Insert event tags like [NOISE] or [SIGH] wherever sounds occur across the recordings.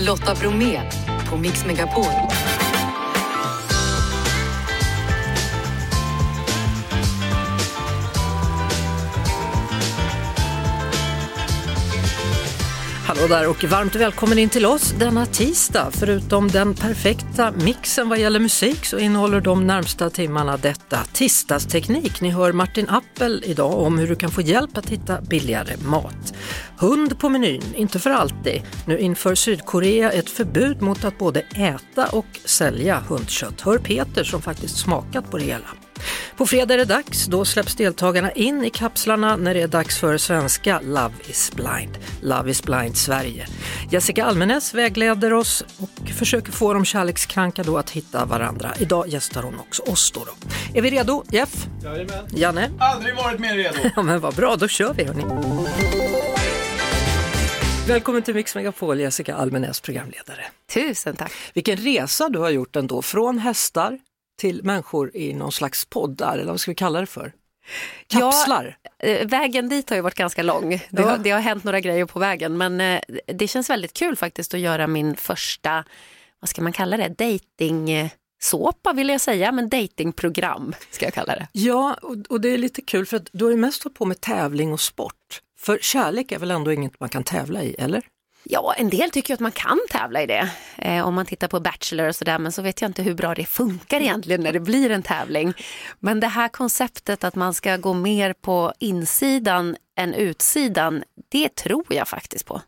Lotta Bromé på Mix Megapol. Hallå där och varmt välkommen in till oss denna tisdag. Förutom den perfekta mixen vad gäller musik så innehåller de närmsta timmarna detta tisdagsteknik. Ni hör Martin Appel idag om hur du kan få hjälp att hitta billigare mat. Hund på menyn, inte för alltid. Nu inför Sydkorea ett förbud mot att både äta och sälja hundkött. Hör Peter som faktiskt smakat på det hela. På fredag är det dags. Då släpps deltagarna in i kapslarna när det är dags för svenska Love is blind. Love is blind Sverige. Jessica Almenäs vägleder oss och försöker få de kärlekskranka då att hitta varandra. Idag gästar hon också oss då. då. Är vi redo? Jeff? Jajamän. Janne? Aldrig varit mer redo. [LAUGHS] Ja men vad bra, då kör vi hörni. Välkommen till Mix Megapol, Jessica Almenäs, programledare. Tusen tack. Vilken resa du har gjort ändå, från hästar till människor i någon slags poddar, eller vad ska vi kalla det för? Kapslar? Ja, eh, vägen dit har ju varit ganska lång. Det, har, det har hänt några grejer på vägen men eh, det känns väldigt kul faktiskt att göra min första, vad ska man kalla det, dating såpa vill jag säga, men datingprogram ska jag kalla det. Ja, och, och det är lite kul för att du har ju mest hållit på med tävling och sport. För kärlek är väl ändå inget man kan tävla i, eller? Ja, en del tycker att man kan tävla i det. Eh, om man tittar på Bachelor och sådär, men så vet jag inte hur bra det funkar egentligen när det blir en tävling. Men det här konceptet att man ska gå mer på insidan än utsidan, det tror jag faktiskt på.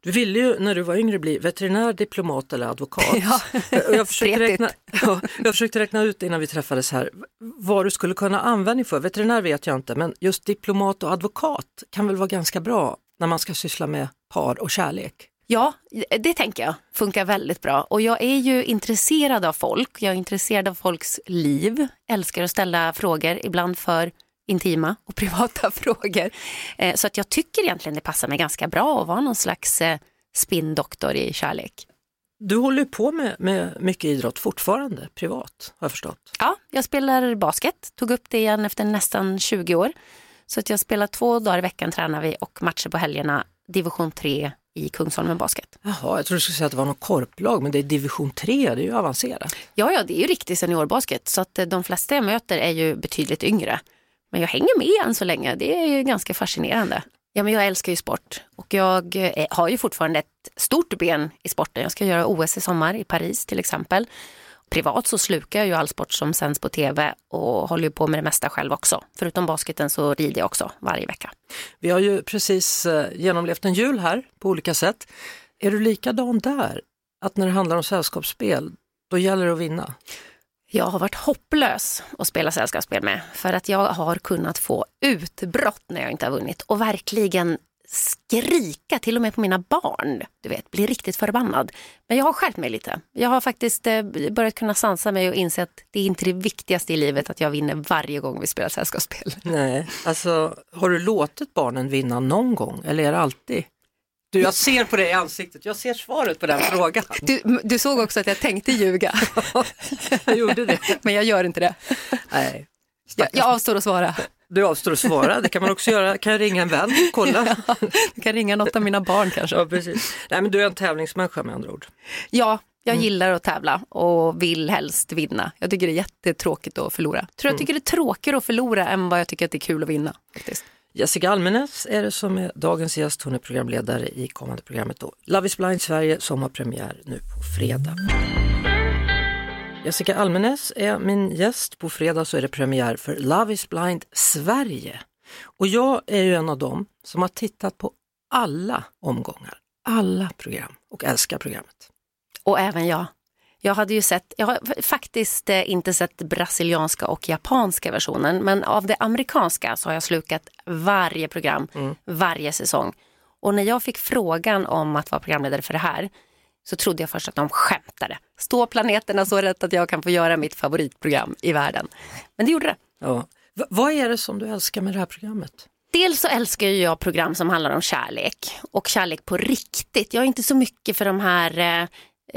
Du ville ju när du var yngre bli veterinär, diplomat eller advokat. [LAUGHS] Ja, jag, försökte räkna, ja, jag försökte räkna ut innan vi träffades här vad du skulle kunna användning för. Veterinär vet jag inte, men just diplomat och advokat kan väl vara ganska bra när man ska syssla med par och kärlek. Ja, det tänker jag funkar väldigt bra. Och jag är ju intresserad av folk. Jag är intresserad av folks liv. Älskar att ställa frågor, ibland för intima och [LAUGHS] privata frågor. Eh, Så att jag tycker egentligen det passar mig ganska bra att vara någon slags eh, spinndoktor i kärlek. Du håller på med, med mycket idrott fortfarande, privat har jag förstått. Ja, jag spelar basket, tog upp det igen efter nästan 20 år. Så att jag spelar två dagar i veckan tränar vi och matcher på helgerna, division 3 i Kungsholmen basket. Jaha, jag trodde du skulle säga att det var något korplag, men det är division 3, det är ju avancerat. Ja, ja, det är ju riktig seniorbasket så att eh, de flesta jag möter är ju betydligt yngre. Men jag hänger med än så länge, det är ju ganska fascinerande. Ja, men jag älskar ju sport och jag eh, har ju fortfarande ett stort ben i sporten. Jag ska göra OS i sommar i Paris till exempel. Privat så slukar jag ju all sport som sänds på tv och håller ju på med det mesta själv också. Förutom basketen så rider jag också varje vecka. Vi har ju precis eh, genomlevt en jul här på olika sätt. Är du likadan där? Att när det handlar om sällskapsspel, då gäller det att vinna? Jag har varit hopplös att spela sällskapsspel med för att jag har kunnat få utbrott när jag inte har vunnit och verkligen skrika till och med på mina barn. Du vet, bli riktigt förbannad. Men jag har skärpt mig lite. Jag har faktiskt eh, börjat kunna sansa mig och inse att det är inte det viktigaste i livet att jag vinner varje gång vi spelar sällskapsspel. Nej, alltså har du låtit barnen vinna någon gång eller är det alltid? Du, jag ser på dig i ansiktet, jag ser svaret på den [LAUGHS] frågan. Du, du såg också att jag tänkte ljuga, [LAUGHS] Jag gjorde det. [LAUGHS] men jag gör inte det. Nej. Jag, jag avstår att svara. Du avstår att svara, det kan man också göra. Kan jag ringa en vän? Kolla. [LAUGHS] Jag kan ringa något av mina barn kanske. Ja, precis. Nej, men du är en tävlingsmänniska med andra ord. Ja, jag gillar att tävla och vill helst vinna. Jag tycker det är jättetråkigt att förlora. Tror jag tycker det är tråkigare att förlora än vad jag tycker att det är kul att vinna. Faktiskt. Jessica Almenäs är det som är dagens gäst. Hon är programledare i kommande programmet då. Love is blind Sverige som har premiär nu på fredag. Jessica Almenäs är min gäst. På fredag så är det premiär för Love is blind Sverige. Och jag är ju en av dem som har tittat på alla omgångar, alla program och älskar programmet. Och även jag. Jag hade ju sett, jag har faktiskt eh, inte sett brasilianska och japanska versionen, men av det amerikanska så har jag slukat varje program, varje säsong. Och när jag fick frågan om att vara programledare för det här så trodde jag först att de skämtade. Står planeterna så rätt att jag kan få göra mitt favoritprogram i världen? Men det gjorde det. Ja. V- vad är det som du älskar med det här programmet? Dels så älskar jag program som handlar om kärlek och kärlek på riktigt. Jag är inte så mycket för de här eh,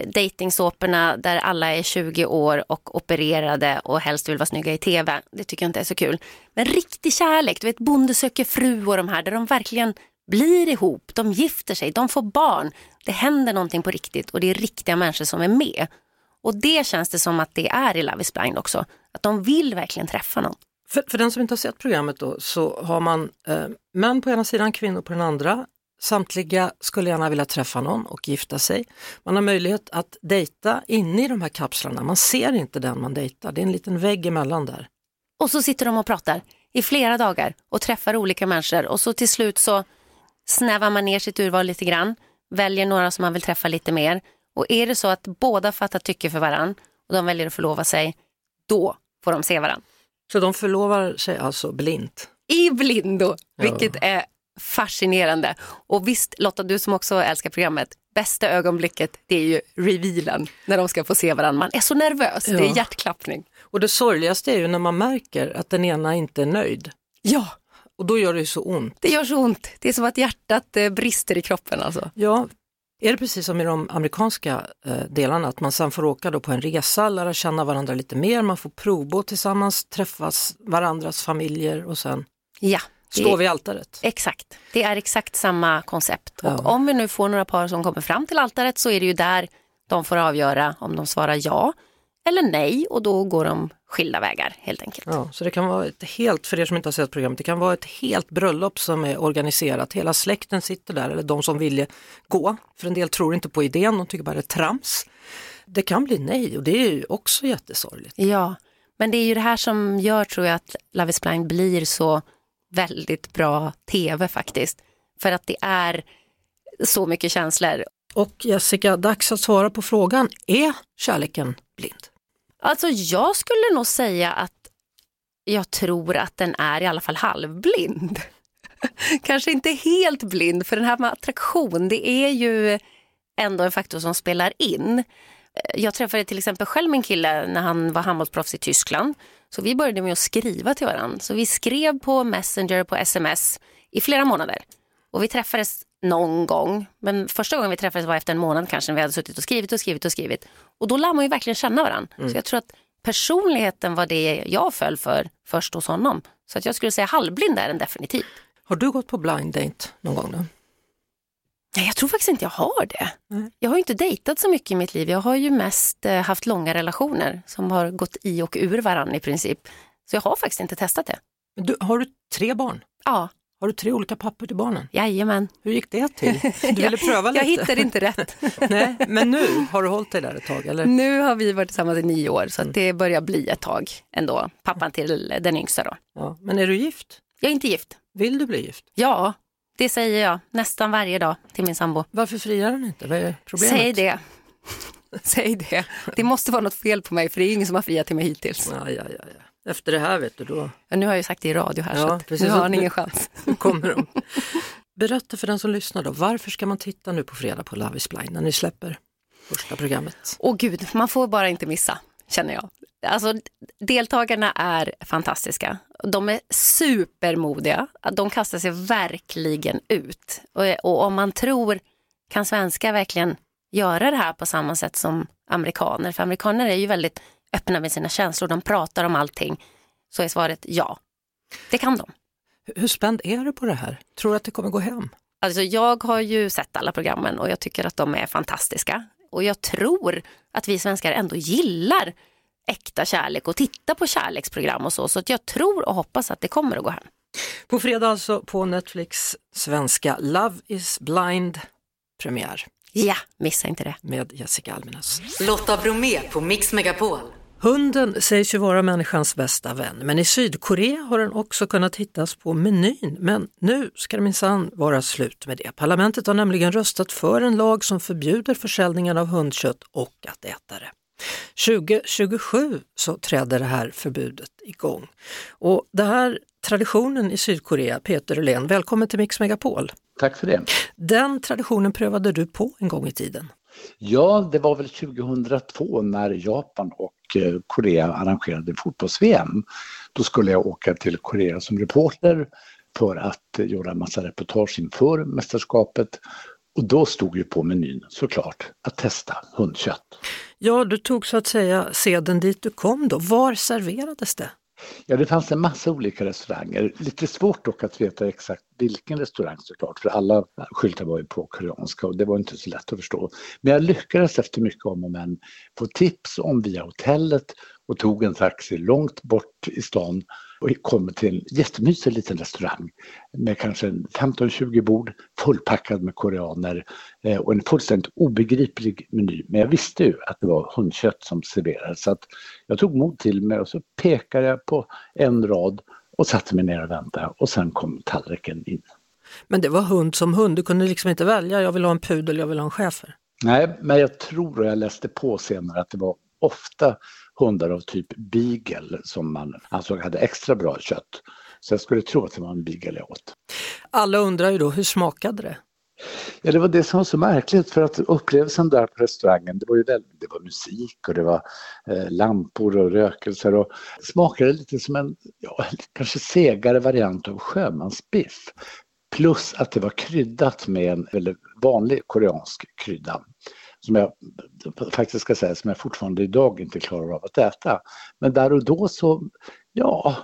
dejtingsåporna där alla är 20 år och opererade och helst vill vara snygga i tv. Det tycker jag inte är så kul. Men riktig kärlek, du vet Bonde söker fru och de här där de verkligen blir ihop, de gifter sig, de får barn. Det händer någonting på riktigt och det är riktiga människor som är med. Och det känns det som att det är i Love is blind också. Att de vill verkligen träffa någon. För, för den som inte har sett programmet då så har man eh, män på ena sidan, kvinnor på den andra. Samtliga skulle gärna vilja träffa någon och gifta sig. Man har möjlighet att dejta inne i de här kapslarna. Man ser inte den man dejtar, det är en liten vägg emellan där. Och så sitter de och pratar i flera dagar och träffar olika människor och så till slut så snävar man ner sitt urval lite grann, väljer några som man vill träffa lite mer och är det så att båda fattar tycke för varann och de väljer att förlova sig, då får de se varann. Så de förlovar sig alltså blint? I blindo, vilket ja. är fascinerande. Och visst Lotta, du som också älskar programmet, bästa ögonblicket det är ju revealen när de ska få se varandra. Man är så nervös, ja. det är hjärtklappning. Och det sorgligaste är ju när man märker att den ena inte är nöjd. Ja. Och då gör det ju så ont. Det gör så ont. Det är som att hjärtat eh, brister i kroppen alltså. Ja, är det precis som i de amerikanska eh, delarna, att man sen får åka då på en resa, lära känna varandra lite mer, man får provbo tillsammans, träffas varandras familjer och sen ja, stå vid altaret? Exakt, det är exakt samma koncept. Ja. Och om vi nu får några par som kommer fram till altaret så är det ju där de får avgöra om de svarar ja eller nej och då går de skilda vägar helt enkelt. Ja, så det kan vara ett helt, för er som inte har sett programmet, det kan vara ett helt bröllop som är organiserat. Hela släkten sitter där, eller de som vill gå. För en del tror inte på idén, de tycker bara det är trams. Det kan bli nej och det är ju också jättesorgligt. Ja, men det är ju det här som gör tror jag att Love is blind blir så väldigt bra tv faktiskt. För att det är så mycket känslor. Och Jessica, dags att svara på frågan, är kärleken blind? Alltså jag skulle nog säga att jag tror att den är i alla fall halvblind. [LAUGHS] Kanske inte helt blind, för den här med attraktion, det är ju ändå en faktor som spelar in. Jag träffade till exempel själv min kille när han var handbollsproffs i Tyskland. Så vi började med att skriva till varandra. Så vi skrev på Messenger, på sms i flera månader. Och vi träffades någon gång, men första gången vi träffades var efter en månad kanske när vi hade suttit och skrivit och skrivit och skrivit. Och då lär man ju verkligen känna varandra. Mm. Så jag tror att personligheten var det jag föll för först hos honom. Så att jag skulle säga halvblind är den definitivt. Har du gått på blind date någon gång då? Nej, jag tror faktiskt inte jag har det. Mm. Jag har inte dejtat så mycket i mitt liv. Jag har ju mest eh, haft långa relationer som har gått i och ur varandra i princip. Så jag har faktiskt inte testat det. Du, har du tre barn? Ja. Har du tre olika pappor till barnen? Jajamän. Hur gick det till? [LAUGHS] Du ville pröva lite? jag hittade inte rätt. [LAUGHS] Nej, men nu har du hållit dig där ett tag? Eller? Nu har vi varit tillsammans i nio år så mm. det börjar bli ett tag ändå. Pappan till den yngsta då. Ja, men är du gift? Jag är inte gift. Vill du bli gift? Ja, det säger jag nästan varje dag till min sambo. Varför friar den inte? Vad är problemet? Säg det. [LAUGHS] Säg det. Det måste vara något fel på mig för det är ingen som har friat till mig hittills. Ja, ja, ja, ja. Efter det här vet du då. Ja, nu har jag ju sagt det i radio här ja, så nu har han ingen chans. [LAUGHS] kommer de. Berätta för den som lyssnar då, varför ska man titta nu på fredag på Love is blind när ni släpper första programmet? Åh gud, man får bara inte missa, känner jag. Alltså, deltagarna är fantastiska. De är supermodiga. De kastar sig verkligen ut. Och, och om man tror, kan svenskar verkligen göra det här på samma sätt som amerikaner? För amerikaner är ju väldigt öppna med sina känslor, de pratar om allting. Så är svaret ja, det kan de. Hur spänd är du på det här? Tror du att det kommer gå hem? Alltså jag har ju sett alla programmen och jag tycker att de är fantastiska. Och jag tror att vi svenskar ändå gillar äkta kärlek och titta på kärleksprogram och så. Så att jag tror och hoppas att det kommer att gå hem. På fredag alltså på Netflix svenska Love is blind premiär. Ja, missa inte det. Med Jessica Almenäs. Lotta Bromé på Mix Megapol. Hunden sägs ju vara människans bästa vän, men i Sydkorea har den också kunnat hittas på menyn. Men nu ska det minsann vara slut med det. Parlamentet har nämligen röstat för en lag som förbjuder försäljningen av hundkött och att äta det. 2027 så träder det här förbudet igång. Och det här traditionen i Sydkorea, Peter Ulén, välkommen till Mix Megapol. Tack för det. Den traditionen prövade du på en gång i tiden. Ja, det var väl 2002 när Japan och eh, Korea arrangerade fotbolls-VM. Då skulle jag åka till Korea som reporter för att eh, göra en massa reportage inför mästerskapet. Och då stod ju på menyn såklart att testa hundkött. Ja, du tog så att säga seden dit du kom då. Var serverades det? Ja, det fanns en massa olika restauranger. Lite svårt dock att veta exakt vilken restaurang såklart, för alla skyltar var ju på koreanska och det var inte så lätt att förstå. Men jag lyckades efter mycket om och men få tips om via hotellet och tog en taxi långt bort i stan och kom till en jättemysig liten restaurang med kanske 15-20 bord fullpackad med koreaner eh, och en fullständigt obegriplig meny. Men jag visste ju att det var hundkött som serverades så att jag tog mod till mig och så pekade jag på en rad och satte mig ner och väntade och sen kom tallriken in. Men det var hund som hund, du kunde liksom inte välja, jag vill ha en pudel, jag vill ha en schäfer. Nej, men jag tror och jag läste på senare att det var ofta hundar av typ beagle som man ansåg hade extra bra kött. Så jag skulle tro att det var en beagle jag åt. Alla undrar ju då, hur smakade det? Ja, det var det som var så märkligt för att upplevelsen där på restaurangen, det var ju väldigt, det var musik och det var eh, lampor och rökelser och smakade lite som en, ja, kanske segare variant av sjömansbiff. Plus att det var kryddat med en väldigt vanlig koreansk krydda som jag faktiskt ska säga som jag fortfarande idag inte klarar av att äta. Men där och då så, ja.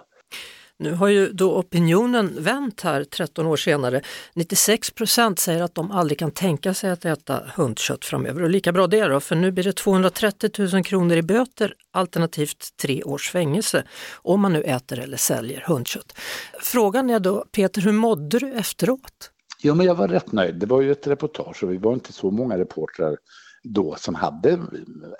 Nu har ju då opinionen vänt här 13 år senare. 96 procent säger att de aldrig kan tänka sig att äta hundkött framöver. Och lika bra det då, för nu blir det 230 000 kronor i böter alternativt tre års fängelse om man nu äter eller säljer hundkött. Frågan är då, Peter, hur mådde du efteråt? Jo, men jag var rätt nöjd. Det var ju ett reportage och vi var inte så många reportrar då som hade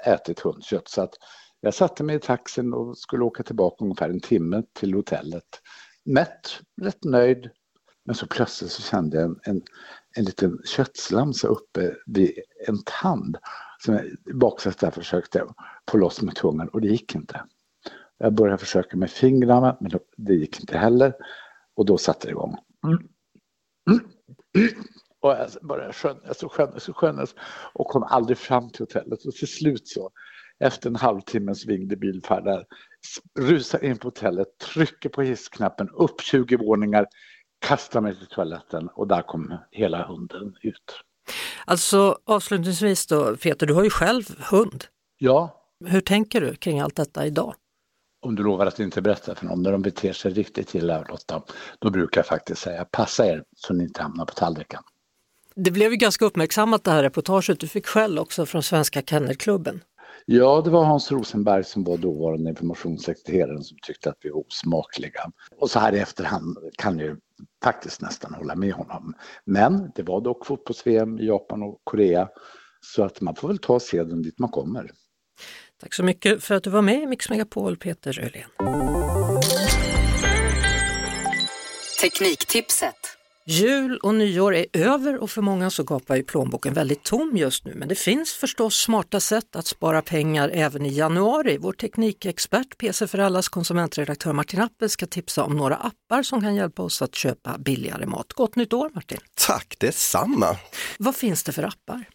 ätit hundkött. Så att jag satte mig i taxin och skulle åka tillbaka ungefär en timme till hotellet. Mätt, rätt nöjd. Men så plötsligt så kände jag en, en, en liten köttslamsa uppe vid en tand. Som jag i baksätet försökte få loss med tungan och det gick inte. Jag började försöka med fingrarna men det gick inte heller. Och då satte det igång. Mm. Mm. Och jag började skönjas och skönjas och skönjas och kom aldrig fram till hotellet. Och till slut så, efter en halvtimmes vinglig bilfärd där, rusar in på hotellet, trycker på hissknappen, upp 20 våningar, kastar mig till toaletten och där kom hela hunden ut. Alltså avslutningsvis då, Peter, du har ju själv hund. Ja. Hur tänker du kring allt detta idag? Om du lovar att inte berätta för någon när de beter sig riktigt illa, Lotta, då brukar jag faktiskt säga passa er så ni inte hamnar på tallriken. Det blev ju ganska uppmärksammat det här reportaget. Du fick skäll också från Svenska Kennelklubben. Ja, det var Hans Rosenberg som var dåvarande informationssekreteraren som tyckte att vi var osmakliga. Och så här i efterhand kan jag faktiskt nästan hålla med honom. Men det var dock fotbolls-VM i Japan och Korea så att man får väl ta seden dit man kommer. Tack så mycket för att du var med i Mix Megapol, Peter Öhlén. Tekniktipset Jul och nyår är över och för många så gapar ju plånboken väldigt tom just nu. Men det finns förstås smarta sätt att spara pengar även i januari. Vår teknikexpert, PC för allas konsumentredaktör Martin Appel ska tipsa om några appar som kan hjälpa oss att köpa billigare mat. Gott nytt år Martin! Tack detsamma! Vad finns det för appar?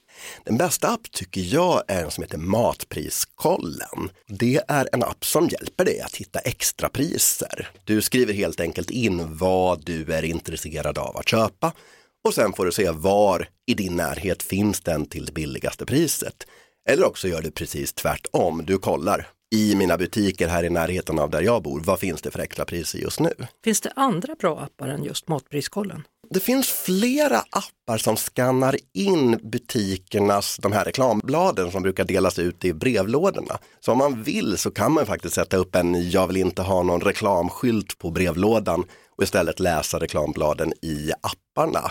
Den bästa app tycker jag är en som heter Matpriskollen. Det är en app som hjälper dig att hitta extrapriser. Du skriver helt enkelt in vad du är intresserad av att köpa och sen får du se var i din närhet finns den till det billigaste priset. Eller också gör du precis tvärtom. Du kollar i mina butiker här i närheten av där jag bor, vad finns det för extrapriser just nu? Finns det andra bra appar än just Matpriskollen? Det finns flera appar som skannar in butikernas, de här reklambladen som brukar delas ut i brevlådorna. Så om man vill så kan man faktiskt sätta upp en jag vill inte ha någon reklamskylt på brevlådan och istället läsa reklambladen i apparna.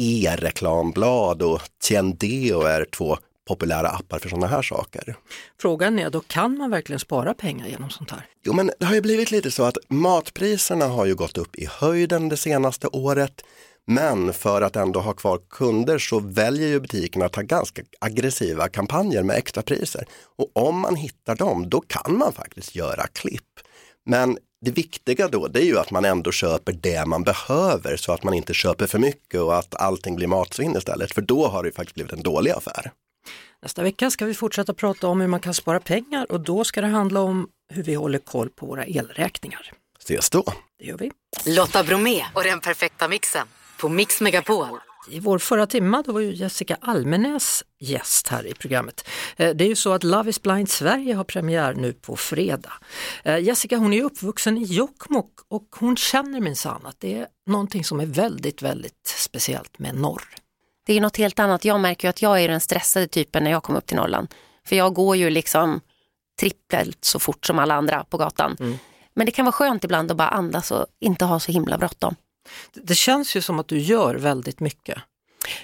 E-reklamblad och Tiendeo är två populära appar för sådana här saker. Frågan är då, kan man verkligen spara pengar genom sånt här? Jo, men det har ju blivit lite så att matpriserna har ju gått upp i höjden det senaste året. Men för att ändå ha kvar kunder så väljer ju butikerna att ha ganska aggressiva kampanjer med extrapriser. Och om man hittar dem, då kan man faktiskt göra klipp. Men det viktiga då, det är ju att man ändå köper det man behöver så att man inte köper för mycket och att allting blir matsvinn istället. För då har det faktiskt blivit en dålig affär. Nästa vecka ska vi fortsätta prata om hur man kan spara pengar och då ska det handla om hur vi håller koll på våra elräkningar. Ses då! Det gör vi. Lotta Bromé och den perfekta mixen på Mix Megapol. I vår förra timma då var ju Jessica Almenäs gäst här i programmet. Eh, det är ju så att Love is blind Sverige har premiär nu på fredag. Eh, Jessica hon är uppvuxen i Jokkmokk och hon känner minsann att det är någonting som är väldigt, väldigt speciellt med norr. Det är något helt annat. Jag märker ju att jag är den stressade typen när jag kommer upp till Norrland. För jag går ju liksom trippelt så fort som alla andra på gatan. Mm. Men det kan vara skönt ibland att bara andas och inte ha så himla bråttom. Det känns ju som att du gör väldigt mycket.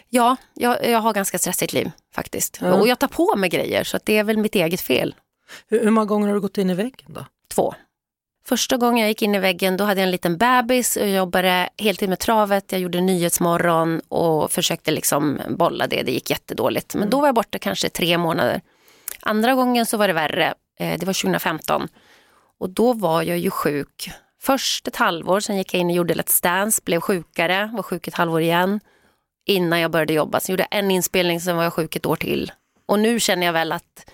Ja, jag, jag har ganska stressigt liv faktiskt. Ja. Och jag tar på mig grejer så det är väl mitt eget fel. Hur, hur många gånger har du gått in i väggen då? Två. Första gången jag gick in i väggen då hade jag en liten bebis och jobbade heltid med travet. Jag gjorde Nyhetsmorgon och försökte liksom bolla det. Det gick jättedåligt. Men då var jag borta kanske tre månader. Andra gången så var det värre. Eh, det var 2015. Och då var jag ju sjuk. Först ett halvår, sen gick jag in och gjorde Let's Dance, blev sjukare, var sjuk ett halvår igen. Innan jag började jobba. Sen gjorde jag en inspelning, sen var jag sjuk ett år till. Och nu känner jag väl att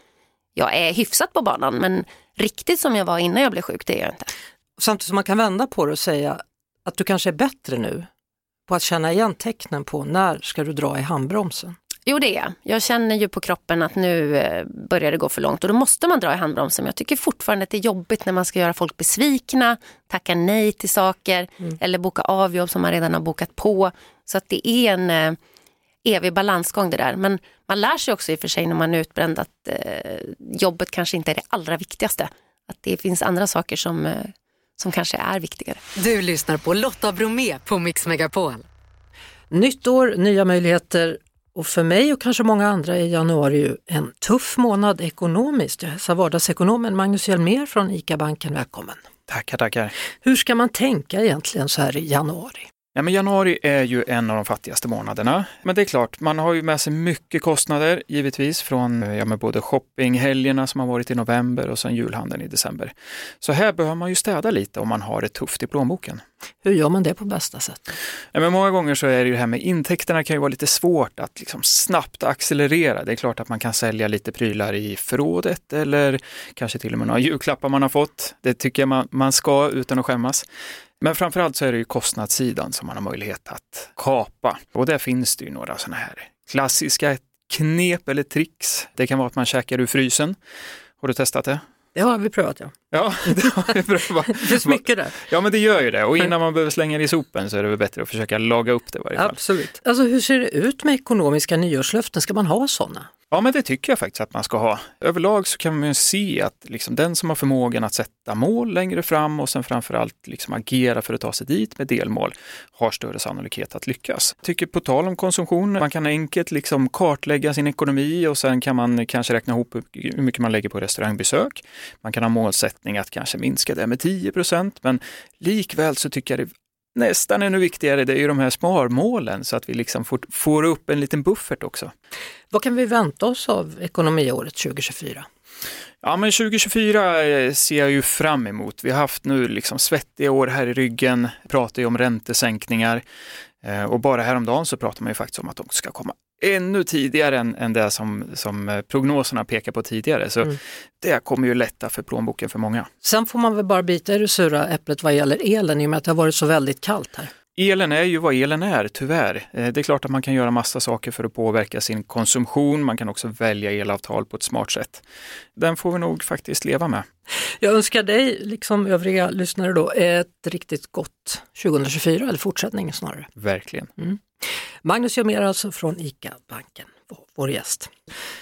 jag är hyfsat på banan, men riktigt som jag var innan jag blev sjuk, det är jag inte. Samtidigt som man kan vända på det och säga att du kanske är bättre nu på att känna igen tecknen på när ska du dra i handbromsen. Jo det är jag. Jag känner ju på kroppen att nu eh, börjar det gå för långt och då måste man dra i handbromsen. Jag tycker fortfarande att det är jobbigt när man ska göra folk besvikna, tacka nej till saker mm. eller boka av jobb som man redan har bokat på. Så att det är en eh, evig balansgång det där. Men man lär sig också i och för sig när man är utbränd att eh, jobbet kanske inte är det allra viktigaste. Att det finns andra saker som, eh, som kanske är viktigare. Du lyssnar på Lotta Bromé på Mix Megapol. Nytt år, nya möjligheter och för mig och kanske många andra är januari en tuff månad ekonomiskt. Jag hälsar vardagsekonomen Magnus Hjelmér från ICA-banken välkommen. Tackar, tackar. Hur ska man tänka egentligen så här i januari? Ja, men januari är ju en av de fattigaste månaderna. Men det är klart, man har ju med sig mycket kostnader givetvis från ja, med både shoppinghelgerna som har varit i november och sen julhandeln i december. Så här behöver man ju städa lite om man har det tufft i plånboken. Hur gör man det på bästa sätt? Ja, men många gånger så är det ju det här med intäkterna kan ju vara lite svårt att liksom snabbt accelerera. Det är klart att man kan sälja lite prylar i förrådet eller kanske till och med några julklappar man har fått. Det tycker jag man, man ska utan att skämmas. Men framförallt så är det ju kostnadssidan som man har möjlighet att kapa. Och där finns det ju några sådana här klassiska knep eller tricks. Det kan vara att man käkar ur frysen. Har du testat det? Det har vi prövat ja. Ja, [LAUGHS] det har vi prövat. det [LAUGHS] finns mycket där. Ja men det gör ju det och innan man behöver slänga det i sopen så är det väl bättre att försöka laga upp det i varje fall. Absolut. Alltså hur ser det ut med ekonomiska nyårslöften? Ska man ha sådana? Ja, men det tycker jag faktiskt att man ska ha. Överlag så kan man ju se att liksom den som har förmågan att sätta mål längre fram och sen framförallt liksom agera för att ta sig dit med delmål har större sannolikhet att lyckas. Jag tycker på tal om konsumtion, man kan enkelt liksom kartlägga sin ekonomi och sen kan man kanske räkna ihop hur mycket man lägger på restaurangbesök. Man kan ha målsättning att kanske minska det med 10 procent, men likväl så tycker jag det nästan ännu viktigare, det är ju de här sparmålen så att vi liksom får, får upp en liten buffert också. Vad kan vi vänta oss av ekonomiåret 2024? Ja, men 2024 eh, ser jag ju fram emot. Vi har haft nu liksom svettiga år här i ryggen, pratar ju om räntesänkningar och bara häromdagen så pratar man ju faktiskt om att de ska komma ännu tidigare än, än det som, som eh, prognoserna pekar på tidigare. Så mm. det kommer ju lätta för plånboken för många. Sen får man väl bara bita i det sura äpplet vad gäller elen i och med att det har varit så väldigt kallt här. Elen är ju vad elen är, tyvärr. Eh, det är klart att man kan göra massa saker för att påverka sin konsumtion. Man kan också välja elavtal på ett smart sätt. Den får vi nog faktiskt leva med. Jag önskar dig, liksom övriga lyssnare då, ett riktigt gott 2024, eller fortsättning snarare. Verkligen. Mm. Magnus Jomér alltså från ICA-banken, vår gäst.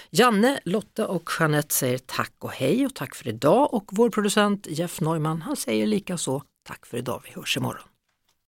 Janne, Lotta och Jeanette säger tack och hej och tack för idag och vår producent Jeff Neumann han säger lika så tack för idag, vi hörs imorgon.